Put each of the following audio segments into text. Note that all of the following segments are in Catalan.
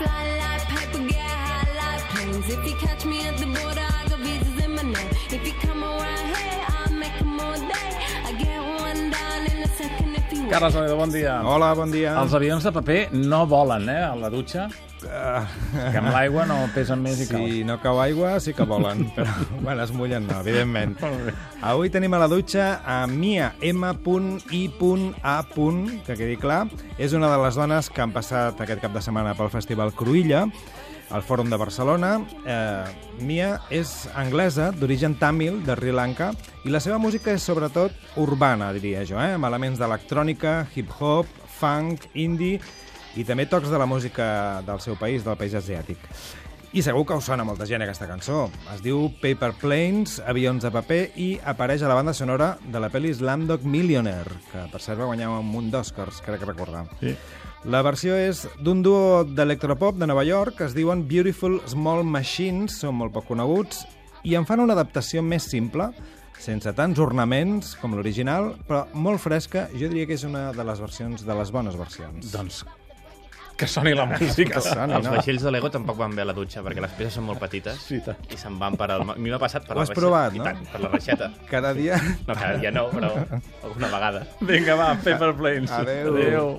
fly like paper, get high like planes. If you catch me at the border, I got visas in my name. If you come around here, I'll make 'em all day. I get one down in a second if you want. Carles bon dia. Hola, bon dia. Els avions de paper no volen, eh, a la dutxa, que amb l'aigua no pesen més i cal. si no cau aigua, sí que volen, però quan es mullen no, evidentment. Avui tenim a la dutxa a Mia M.I.A. que quedi clar. És una de les dones que han passat aquest cap de setmana pel Festival Cruïlla, al Fòrum de Barcelona. Eh, Mia és anglesa, d'origen tàmil, de Sri Lanka, i la seva música és sobretot urbana, diria jo, eh? amb elements d'electrònica, hip-hop, funk, indie i també tocs de la música del seu país, del país asiàtic. I segur que us sona molta gent aquesta cançó. Es diu Paper Planes, Avions de paper, i apareix a la banda sonora de la pel·li Slamdog Millionaire, que per cert va guanyar un munt d'Oscars, crec recordar. Sí. La versió és d'un duo d'electropop de Nova York que es diuen Beautiful Small Machines, són molt poc coneguts, i en fan una adaptació més simple, sense tants ornaments com l'original, però molt fresca. Jo diria que és una de les versions, de les bones versions. Doncs que soni la música. Que soni, Els no? vaixells de Lego tampoc van bé a la dutxa, perquè les peces són molt petites Sí, tant. i se'n van per al... A mi m'ha passat per Ho la has reixeta. provat, I no? tant, per la reixeta. Cada dia... No, cada dia no, però alguna vegada. Vinga, va, Paper Planes. Adéu. Adéu.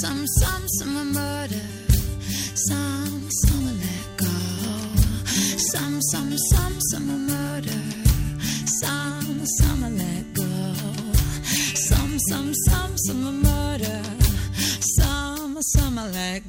Some, some, some, are murder. Some, some are let go. Some, some, some, some are murder. Some, some are let go. Some, some, some, some are murder. Some, some are let